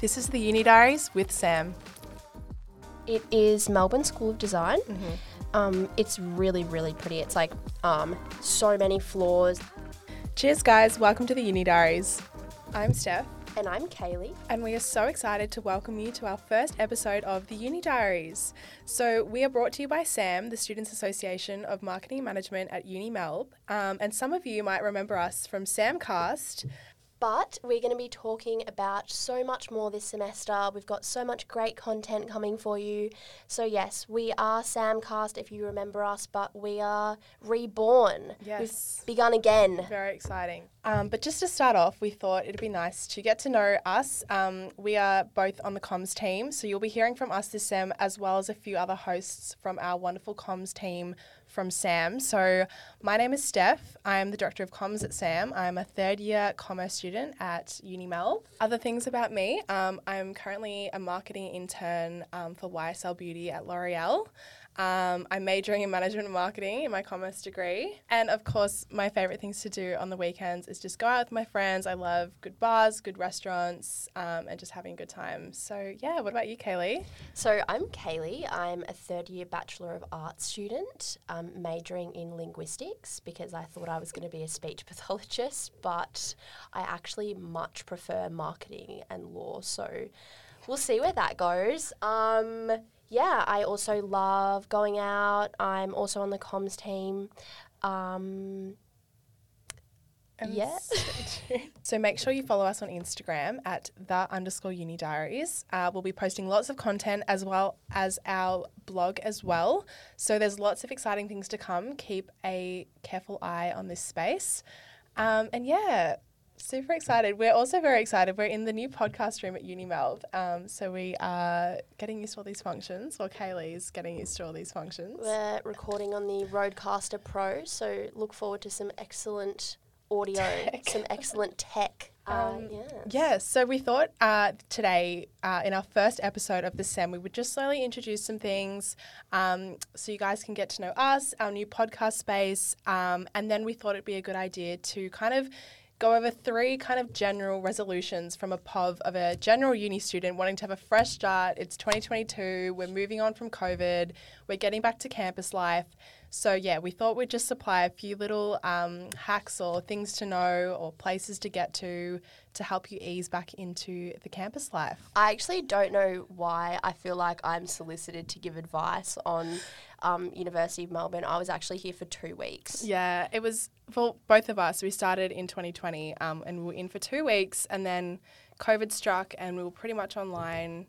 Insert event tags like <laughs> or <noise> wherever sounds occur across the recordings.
This is the Uni Diaries with Sam. It is Melbourne School of Design. Mm-hmm. Um, it's really, really pretty. It's like um, so many floors. Cheers, guys. Welcome to the Uni Diaries. I'm Steph, And I'm Kaylee. and we are so excited to welcome you to our first episode of the Uni Diaries. So, we are brought to you by SAM, the Students Association of Marketing Management at Uni Melb. Um, and some of you might remember us from Samcast. But we're going to be talking about so much more this semester. We've got so much great content coming for you. So, yes, we are Samcast if you remember us, but we are reborn. Yes. We've begun again. Very exciting. Um, but just to start off, we thought it'd be nice to get to know us. Um, we are both on the comms team, so you'll be hearing from us this sem as well as a few other hosts from our wonderful comms team from SAM. So my name is Steph. I am the director of comms at SAM. I'm a third year commerce student at UniMel. Other things about me, um, I'm currently a marketing intern um, for YSL Beauty at L'Oreal. Um, I'm majoring in management and marketing in my commerce degree. And of course, my favorite things to do on the weekends is just go out with my friends. I love good bars, good restaurants, um, and just having a good time. So, yeah, what about you, Kaylee? So, I'm Kaylee. I'm a third year Bachelor of Arts student, um, majoring in linguistics because I thought I was going to be a speech <laughs> pathologist, but I actually much prefer marketing and law. So, we'll see where that goes. Um, yeah, I also love going out. I'm also on the comms team. Um, Yeah. <laughs> so make sure you follow us on Instagram at the underscore uni diaries. Uh, we'll be posting lots of content as well as our blog as well. So there's lots of exciting things to come. Keep a careful eye on this space. Um, and yeah, super excited. We're also very excited. We're in the new podcast room at UniMelb. Um, so we are getting used to all these functions, or Kaylee's getting used to all these functions. we're recording on the RODECaster Pro, so look forward to some excellent audio, Tech. some excellent tech. <laughs> Uh, Um, yeah. Yeah, so we thought uh, today, uh, in our first episode of the SEM, we would just slowly introduce some things um, so you guys can get to know us, our new podcast space, um, and then we thought it'd be a good idea to kind of go over three kind of general resolutions from a POV of a general uni student wanting to have a fresh start. It's 2022, we're moving on from COVID, we're getting back to campus life. So, yeah, we thought we'd just supply a few little um, hacks or things to know or places to get to to help you ease back into the campus life. I actually don't know why I feel like I'm solicited to give advice on um, University of Melbourne. I was actually here for two weeks. Yeah, it was for both of us. We started in 2020 um, and we were in for two weeks, and then COVID struck, and we were pretty much online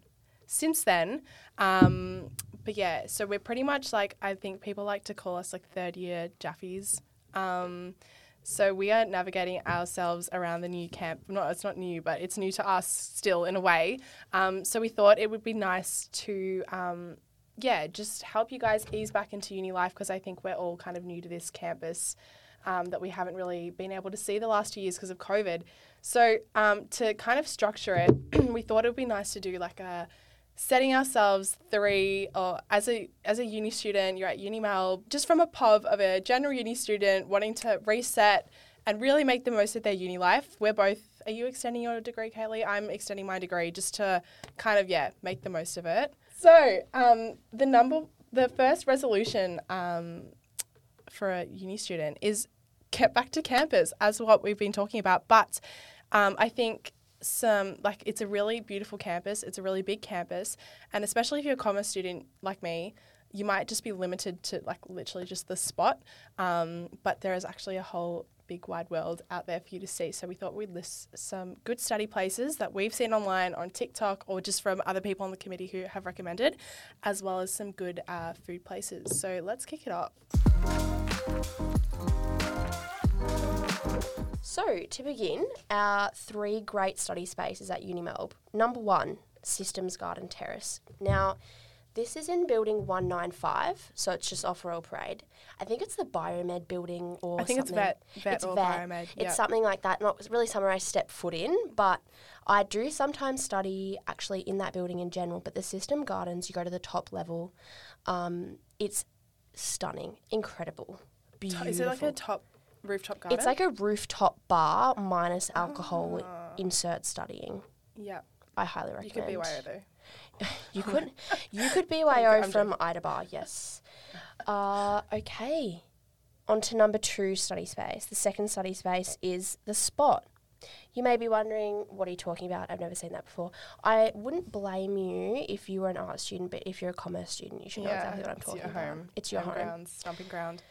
since then. Um, but yeah, so we're pretty much like, I think people like to call us like third year Jaffies. Um, so we are navigating ourselves around the new camp. No, it's not new, but it's new to us still in a way. Um, so we thought it would be nice to, um, yeah, just help you guys ease back into uni life because I think we're all kind of new to this campus um, that we haven't really been able to see the last two years because of COVID. So um, to kind of structure it, <clears throat> we thought it would be nice to do like a setting ourselves three or as a as a uni student you're at UniMel just from a pov of a general uni student wanting to reset and really make the most of their uni life. We're both are you extending your degree Kaylee? I'm extending my degree just to kind of yeah make the most of it. So um, the number the first resolution um, for a uni student is get back to campus as what we've been talking about. But um, I think some like it's a really beautiful campus it's a really big campus and especially if you're a commerce student like me you might just be limited to like literally just the spot um, but there is actually a whole big wide world out there for you to see. So we thought we'd list some good study places that we've seen online on tiktok or just from other people on the committee who have recommended as well as some good uh, food places. So let's kick it off So, to begin, our three great study spaces at UniMelb. Number one, Systems Garden Terrace. Now, this is in building 195, so it's just off Royal Parade. I think it's the Biomed building or I think it's something. vet, vet It's or vet. biomed. It's yeah. something like that. Not really somewhere I step foot in, but I do sometimes study actually in that building in general. But the system gardens, you go to the top level. Um, it's stunning, incredible, beautiful. Is it like a top rooftop garden? It's like a rooftop bar minus alcohol. Ah. Insert studying. yeah. I highly recommend. You could be BYO though. <laughs> You could <laughs> you could BYO I'm from Ida Bar, yes. Uh, okay. On to number two study space. The second study space is the spot. You may be wondering, what are you talking about? I've never seen that before. I wouldn't blame you if you were an art student, but if you're a commerce student, you should know exactly what I'm talking about. it's talking your about. home. It's your home, home. ground, stomping ground.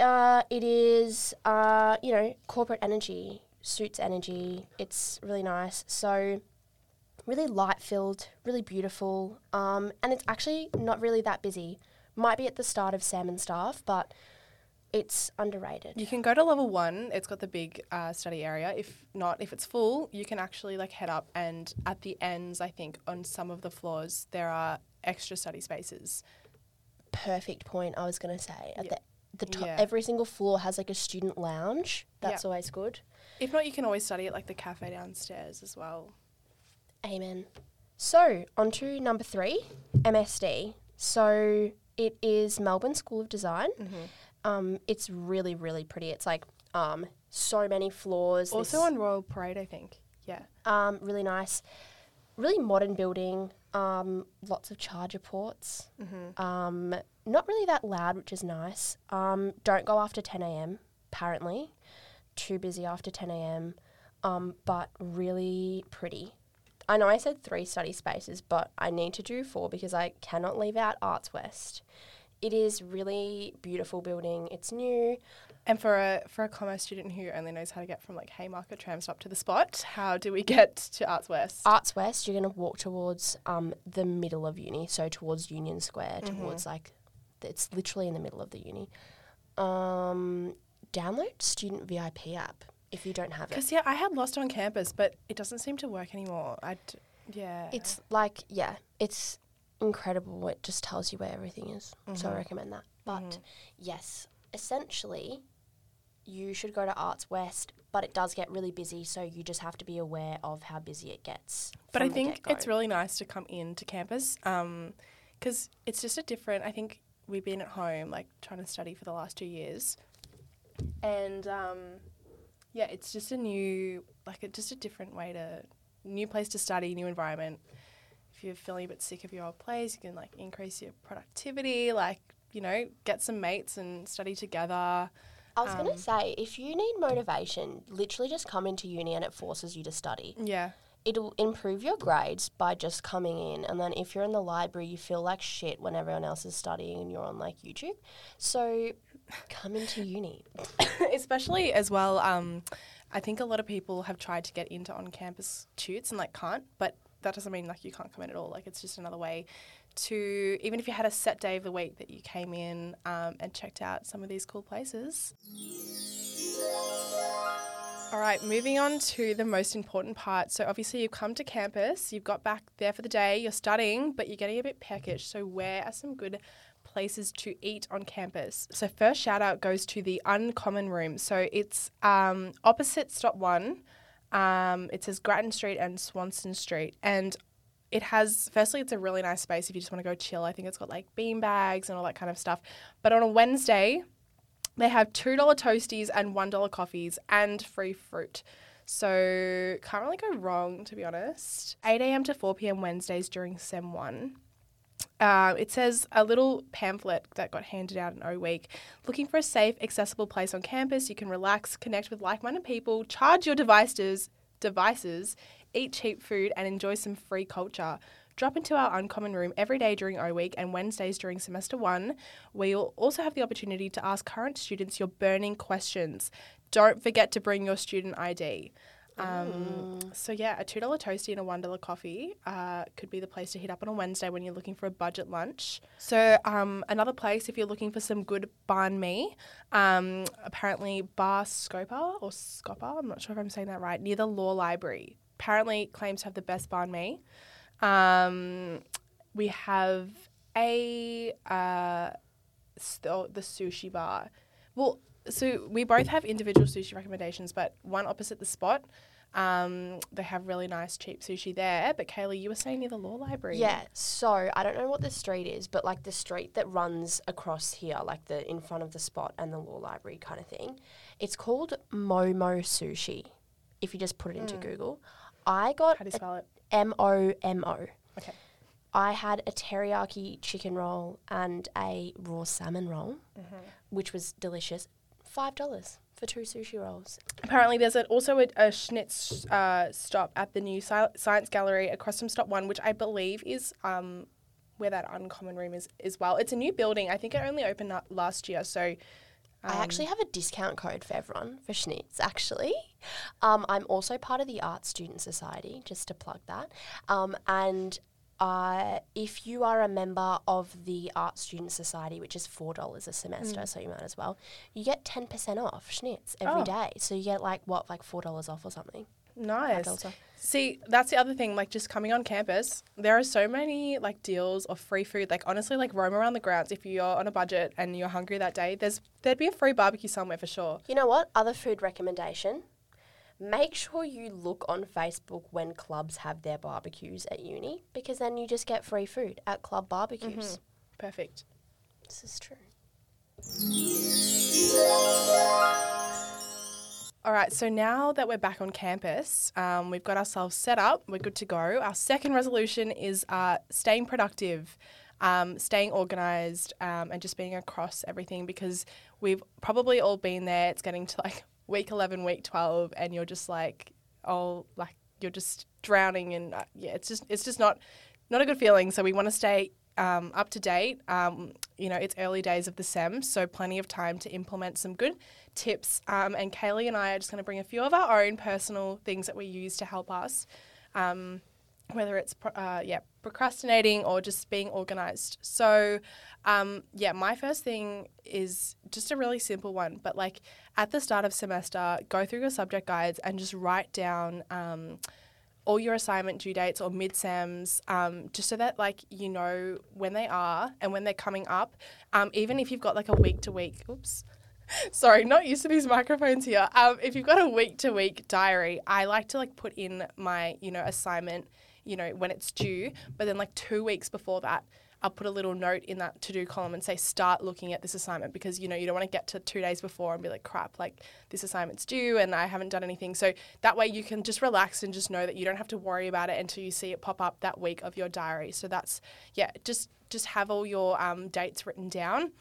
Uh, it is, uh, you know, corporate energy, suits energy. It's really nice. So, really light filled, really beautiful. Um, and it's actually not really that busy. Might be at the start of Sam and staff, but it's underrated. You can go to level one. It's got the big uh, study area. If not, if it's full, you can actually like head up and at the ends, I think on some of the floors there are extra study spaces. Perfect point. I was gonna say at Yeah. the the top, Yeah. every single floor has like a student lounge. That's Yeah. always good. If not, you can always study at like the cafe downstairs as well. Amen. So, on to number three, MSD. So, it is Melbourne School of Design. Mm-hmm. Um, it's really, really pretty. It's like um, so many floors. Also on Royal Parade, I think. Yeah. um, really nice, really modern building. Um, lots of charger ports. Mm-hmm. Not really that loud, which is nice. Um, don't go after 10 a.m. Apparently, too busy after 10 a.m. Um, but really pretty. I know I said three study spaces, but I need to do four because I cannot leave out Arts West. It is really beautiful building. It's new. And for a for a commerce student who only knows how to get from like Haymarket tram stop to the spot, how do we get to Arts West? Arts West, you're going to walk towards um, the middle of uni, so towards Union Square, Mm-hmm. towards like, it's literally in the middle of the uni. Um, download Student VIP app if you don't have it. Because yeah, I had Lost on campus, but it doesn't seem to work anymore. I d- yeah. It's like, yeah, it's incredible. It just tells you where everything is. So I Mhm. recommend that. But Mhm. yes, essentially, you should go to Arts West, but it does get really busy, so you just have to be aware of how busy it gets. But I think get-go. it's really nice to come into campus because it's just a different. I think we've been at home like trying to study for the last two years, and um, yeah, it's just a new like a, just a different way to new place to study, new environment. If you're feeling a bit sick of your old place, you can like increase your productivity, like you know, get some mates and study together. I was going Um, to say, if you need motivation, literally just come into uni and it forces you to study. Yeah, It'll improve your grades by just coming in. And then if you're in the library, you feel like shit when everyone else is studying and you're on like YouTube. So come into uni. <coughs> especially as well. Um, I think a lot of people have tried to get into on-campus tutes and like can't, but that doesn't mean like you can't come in at all. Like it's just another way to even if you had a set day of the week that you came in um, and checked out some of these cool places. All right, moving on to the most important part. So obviously you've come to campus, you've got back there for the day, you're studying, but you're getting a bit peckish. So where are some good places to eat on campus? So first shout out goes to the Uncommon Room. So it's um, opposite Stop One. Um, it says Grattan Street and Swanston Street, and it has firstly it's a really nice space if you just want to go chill. I think it's got like bean bags and all that kind of stuff. But on a Wednesday, they have $2 toasties and $1 coffees and free fruit. So can't really go wrong, to be honest. 8 a.m. to 4 p.m. Wednesdays during SEM 1. Uh, it says a little pamphlet that got handed out in O Week. Looking for a safe, accessible place on campus, you can relax, connect with like-minded people, charge your devices, devices, eat cheap food, and enjoy some free culture. Drop into our uncommon room every day during O Week and Wednesdays during semester one. where you'll also have the opportunity to ask current students your burning questions. Don't forget to bring your student ID. Um, so yeah, a two dollar toasty and a one dollar coffee uh, could be the place to hit up on a Wednesday when you're looking for a budget lunch. So um, another place if you're looking for some good banh mi, um, apparently Bar Scopa or Scopa, I'm not sure if I'm saying that right, near the law library. Apparently claims to have the best banh mi. Um, we have a uh, st- the sushi bar. Well, so we both have individual sushi recommendations, but one opposite the spot. Um, they have really nice cheap sushi there. But Kaylee, you were saying near the law library. Yeah, so I don't know what the street is, but like the street that runs across here, like the in front of the spot and the law library kind of thing, it's called Momo Sushi. If you just put it into Google, I got How do you spell it? M O M O. Okay. I had a teriyaki chicken roll and a raw salmon roll, which was delicious. Five dollars for two sushi rolls. Apparently, there's also a, a Schnitz uh, stop at the new Sci- Science Gallery across from Stop One, which I believe is um, where that uncommon room is as well. It's a new building. I think it only opened up last year. So I actually have a discount code for everyone for Schnitz, actually. Um, I'm also part of the Art Student Society, just to plug that. Um, and uh, if you are a member of the Art Student Society, which is $4 a semester, so you might as well, you get 10% off Schnitz every Oh. day. So you get like, what, like $4 off or something? Nice. $5. See, that's the other thing. Like, just coming on campus, there are so many like deals of free food. Like, honestly, like roam around the grounds if you're on a budget and you're hungry that day. There's there'd be a free barbecue somewhere for sure. You know what? Other food recommendation. Make sure you look on Facebook when clubs have their barbecues at uni because then you just get free food at club barbecues. Mm-hmm. Perfect. This is true. All right, so now that we're back on campus, um, we've got ourselves set up. We're good to go. Our second resolution is uh, staying productive, um, staying organized, um, and just being across everything because we've probably all been there. It's getting to like <laughs> week 11, week 12, and you're just like, oh, like you're just drowning. And uh, yeah, it's just, it's just not, not a good feeling. So we want to stay um, up to date. Um, you know, it's early days of the SEM, so plenty of time to implement some good tips. Um, and Kaylee and I are just going to bring a few of our own personal things that we use to help us, um, whether it's uh, yeah procrastinating or just being organized. So, um, yeah, my first thing is just a really simple one, but like at the start of semester, go through your subject guides and just write down. All your assignment due dates or mid-sems um, just so that like you know when they are and when they're coming up um, even if you've got like a week to week oops <laughs> sorry not used to these microphones here um, if you've got a week to week diary i like to like put in my you know assignment you know when it's due but then like two weeks before that I'll put a little note in that to do column and say start looking at this assignment because you know you don't want to get to two days before and be like crap like this assignment's due and I haven't done anything. So that way you can just relax and just know that you don't have to worry about it until you see it pop up that week of your diary. So that's yeah just just have all your um, dates written down.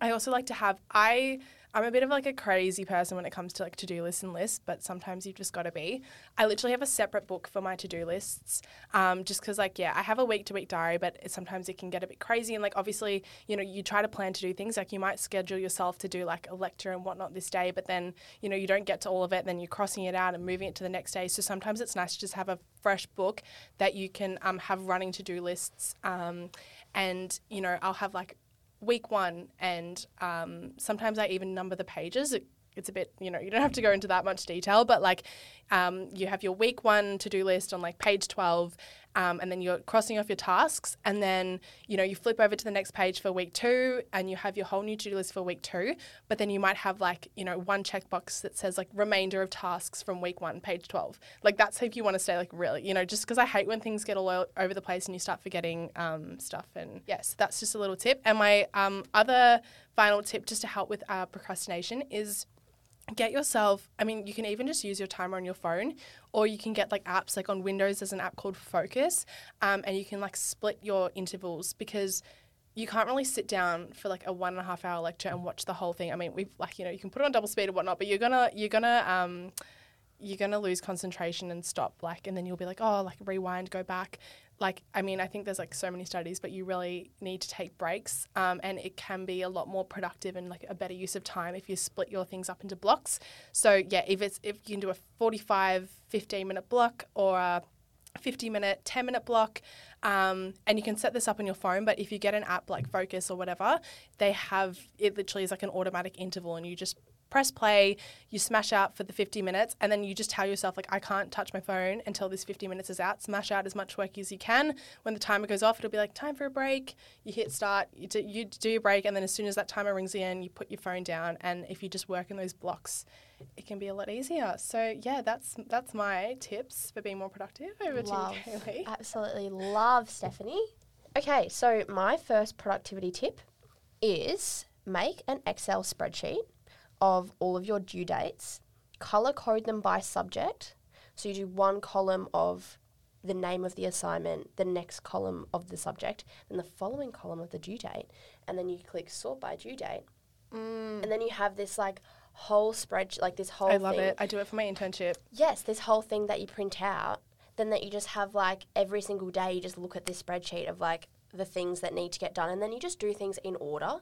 I also like to have I I'm a bit of like a crazy person when it comes to like to-do lists and lists, but sometimes you've just got to be. I literally have a separate book for my to-do lists, um, just because like yeah, I have a week-to-week diary, but sometimes it can get a bit crazy. And like obviously, you know, you try to plan to do things like you might schedule yourself to do like a lecture and whatnot this day, but then you know you don't get to all of it, then you're crossing it out and moving it to the next day. So sometimes it's nice to just have a fresh book that you can um, have running to-do lists, um, and you know I'll have like week one, and um, sometimes I even number the pages. It, it's a bit, you know, you don't have to go into that much detail, but like um, you have your week one to do list on like page 12, um, and then you're crossing off your tasks, and then, you know, you flip over to the next page for week two, and you have your whole new to do list for week two, but then you might have like, you know, one checkbox that says like remainder of tasks from week one, page 12. Like that's if you want to stay like really, you know, just because I hate when things get all over the place and you start forgetting um, stuff. And yes, that's just a little tip. And my um, other final tip just to help with uh, procrastination is get yourself i mean you can even just use your timer on your phone or you can get like apps like on windows there's an app called focus um, and you can like split your intervals because you can't really sit down for like a one and a half hour lecture and watch the whole thing. I mean we've like you know you can put it on double speed or whatnot but you're gonna you're gonna um, you're gonna lose concentration and stop like and then you'll be like oh like rewind go back like i mean i think there's like so many studies but you really need to take breaks um, and it can be a lot more productive and like a better use of time if you split your things up into blocks. So yeah if it's if you can do a 45 15 minute block or a 50 minute 10 minute block um, and you can set this up on your phone but if you get an app like focus or whatever they have it literally is like an automatic interval and you just press play, you smash out for the 50 minutes, and then you just tell yourself, like, I can't touch my phone until this 50 minutes is out. Smash out as much work as you can. When the timer goes off, it'll be like, time for a break. You hit start, you do, you do your break, and then as soon as that timer rings in, you put your phone down. And if you just work in those blocks, it can be a lot easier. So, yeah, that's that's my tips for being more productive. Over Love. to you, Kaylee. Absolutely love Stephanie. Okay, so my first productivity tip is make an Excel spreadsheet of all of your due dates, color code them by subject. So you do one column of the name of the assignment, the next column of the subject, then the following column of the due date, and then you click sort by due date, mm. and then you have this like whole spreadsheet, like this whole. I love thing. it. I do it for my internship. Yes, this whole thing that you print out, then that you just have like every single day, you just look at this spreadsheet of like the things that need to get done, and then you just do things in order.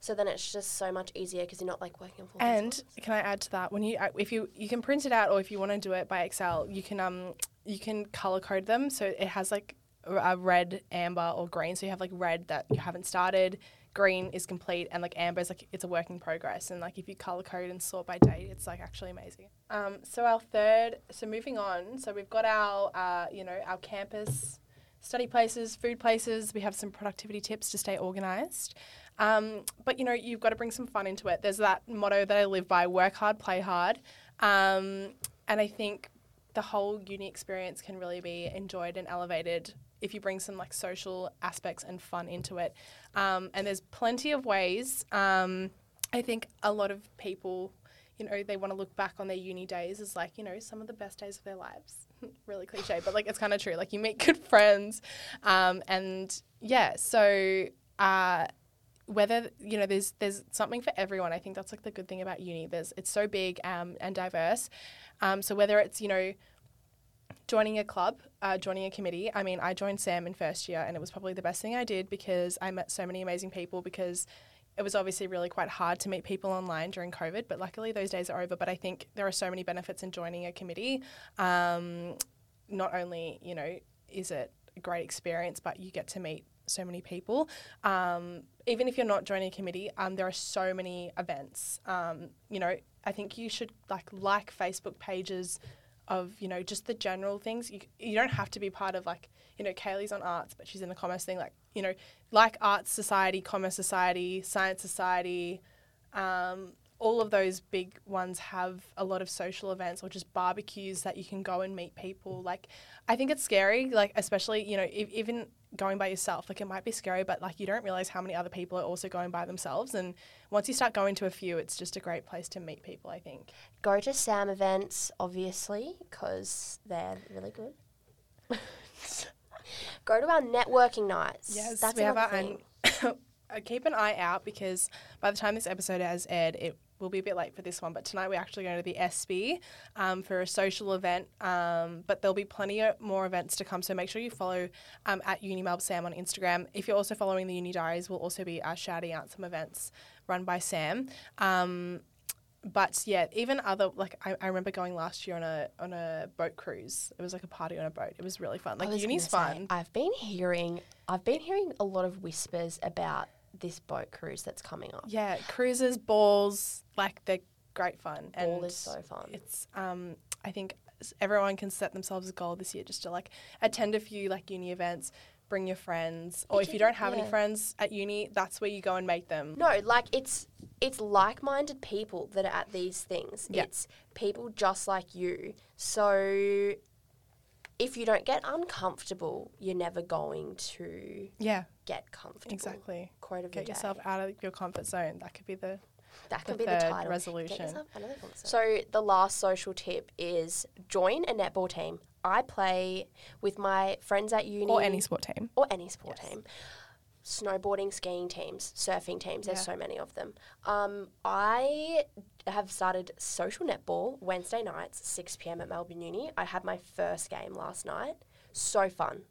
So then it's just so much easier because you're not like working on And can I add to that? When you uh, if you you can print it out, or if you want to do it by Excel, you can um you can color code them so it has like a a red, amber, or green. So you have like red that you haven't started, green is complete, and like amber is like it's a work in progress. And like if you color code and sort by date, it's like actually amazing. Um, so our third, so moving on, so we've got our uh, you know our campus study places, food places. We have some productivity tips to stay organized. Um, but you know, you've got to bring some fun into it. There's that motto that I live by: work hard, play hard. Um, and I think the whole uni experience can really be enjoyed and elevated if you bring some like social aspects and fun into it. Um, and there's plenty of ways. Um, I think a lot of people, you know, they want to look back on their uni days as like, you know, some of the best days of their lives. <laughs> really cliche, but like it's kind of true. Like you meet <laughs> good friends, um, and yeah. So uh, whether you know, there's there's something for everyone. I think that's like the good thing about uni. There's it's so big um, and diverse. Um, so whether it's you know joining a club, uh, joining a committee. I mean, I joined SAM in first year, and it was probably the best thing I did because I met so many amazing people. Because it was obviously really quite hard to meet people online during COVID, but luckily those days are over. But I think there are so many benefits in joining a committee. Um, not only you know is it a great experience, but you get to meet so many people. Um, even if you're not joining a committee, um, there are so many events. Um, you know, I think you should like like Facebook pages of you know just the general things. You you don't have to be part of like you know Kaylee's on arts, but she's in the commerce thing. Like you know, like Arts Society, Commerce Society, Science Society. Um, all of those big ones have a lot of social events or just barbecues that you can go and meet people. Like, I think it's scary, like, especially, you know, if, even going by yourself, like, it might be scary, but like, you don't realize how many other people are also going by themselves. And once you start going to a few, it's just a great place to meet people, I think. Go to SAM events, obviously, because they're really good. <laughs> Go to our networking nights. Yes, that's we have our own. <coughs> Uh, Keep an eye out because by the time this episode has aired, it will be a bit late for this one. But tonight we're actually going to the SB um, for a social event. Um, but there'll be plenty of more events to come. So make sure you follow um, at Uni Melb Sam on Instagram. If you're also following the Uni Diaries, we'll also be uh, shouting out some events run by Sam. Um, but yeah, even other like I, I remember going last year on a on a boat cruise. It was like a party on a boat. It was really fun. Like uni's say, fun. I've been hearing, I've been hearing a lot of whispers about this boat cruise that's coming up. Yeah, cruises, balls, like they're great fun. Ball and is so fun. It's um, I think everyone can set themselves a goal this year just to like attend a few like uni events, bring your friends, or if you don't have Yeah. any friends at uni, that's where you go and make them. No, like it's it's like-minded people that are at these things. Yeah. It's people just like you. So if you don't get uncomfortable, you're never going to Yeah, get comfortable. exactly. Quote of Get the yourself day. out of your comfort zone. That could be the That the could be the title. Resolution. yourself out of the comfort. So the last social tip is join a netball team. I play with my friends at uni or any sport team. or any sport Yes. team. Snowboarding, skiing teams, surfing teams, there's Yeah. so many of them. Um, I have started social netball Wednesday nights, 6 pm at Melbourne Uni. I had my first game last night. So fun.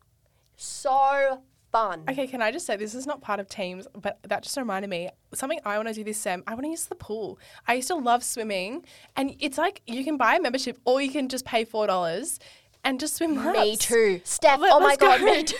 So fun. Okay, can I just say this is not part of teams, but that just reminded me something I want to do this sem. I want to use the pool. I used to love swimming, and it's like you can buy a membership or you can just pay four dollars and just swim laps. Me too. Steph, Let- oh my god, go. me too.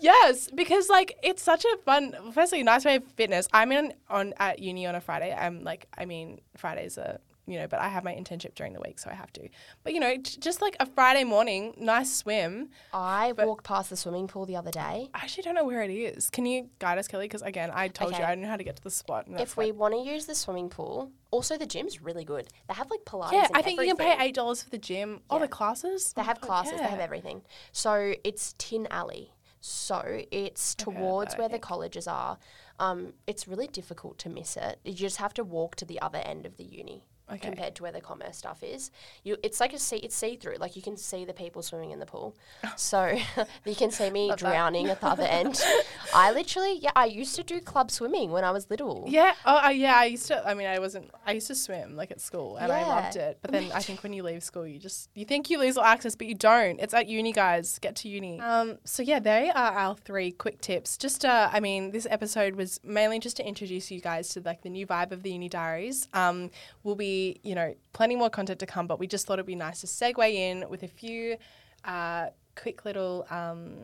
Yes, because like it's such a fun. Firstly, nice way of fitness. I'm in on at uni on a Friday. I'm like, I mean, Fridays are you know, but I have my internship during the week, so I have to. But you know, just like a Friday morning, nice swim. I walked past the swimming pool the other day. I actually don't know where it is. Can you guide us, Kelly? Because again, I told you I don't know how to get to the spot. If we want to use the swimming pool, also the gym's really good. They have like Pilates. yeah, I think you can pay eight dollars for the gym. All Yeah. the classes. They Oh have classes, they have everything. So it's Tin Alley. So it's I've heard of towards that, where the colleges are. Um, it's really difficult to miss it. You just have to walk to the other end of the uni. Okay. compared to where the commerce stuff is. You, it's like a see, it's see through. Like you can see the people swimming in the pool, <laughs> so <laughs> you can see me Love that. drowning at the other end. <laughs> I literally, yeah, I used to do club swimming when I was little. Yeah. Oh, uh, yeah. I used to. I mean, I wasn't. I used to swim like at school, and I loved it. But then I think when you leave school, you just you think you lose all access, but you don't. It's at uni, guys. Get to uni. Um. So yeah, they are our three quick tips. Just uh, I mean, this episode was mainly just to introduce you guys to like the new vibe of the Uni Diaries. Um, we'll be you know plenty more content to come, but we just thought it'd be nice to segue in with a few, uh, quick little um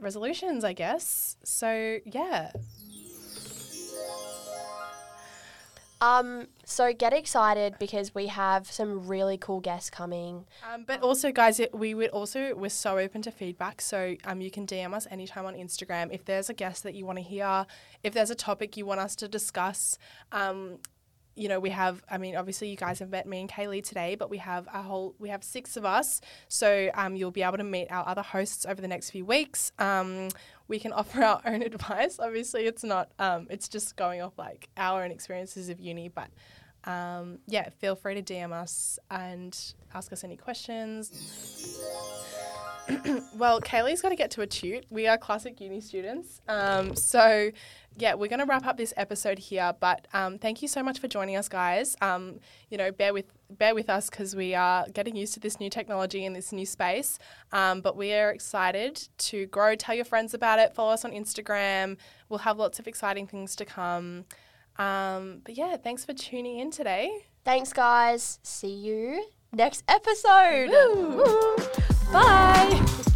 resolutions, I guess. So yeah. Um, so get excited because we have some really cool guests coming. Um, but also, guys, it, we would also we're so open to feedback. So um, you can DM us anytime on Instagram if there's a guest that you want to hear, if there's a topic you want us to discuss. Um, you know, we have. I mean, obviously, you guys have met me and Kaylee today, but we have a whole. We have six of us, so um, you'll be able to meet our other hosts over the next few weeks. Um, we can <laughs> offer our own advice. Obviously, it's not. Um, it's just going off like our own experiences of uni, but um, yeah, feel free to DM us and ask us any questions. <coughs> well, Kaylee's got to get to a toot. We are classic uni students. Um, so, yeah, we're going to wrap up this episode here. But um, thank you so much for joining us, guys. Um, you know, bear with bear with us because we are getting used to this new technology and this new space. Um, but we are excited to grow. Tell your friends about it. Follow us on Instagram. We'll have lots of exciting things to come. Um, but yeah, thanks for tuning in today. Thanks, guys. See you next episode. Woo. Woo. Bye.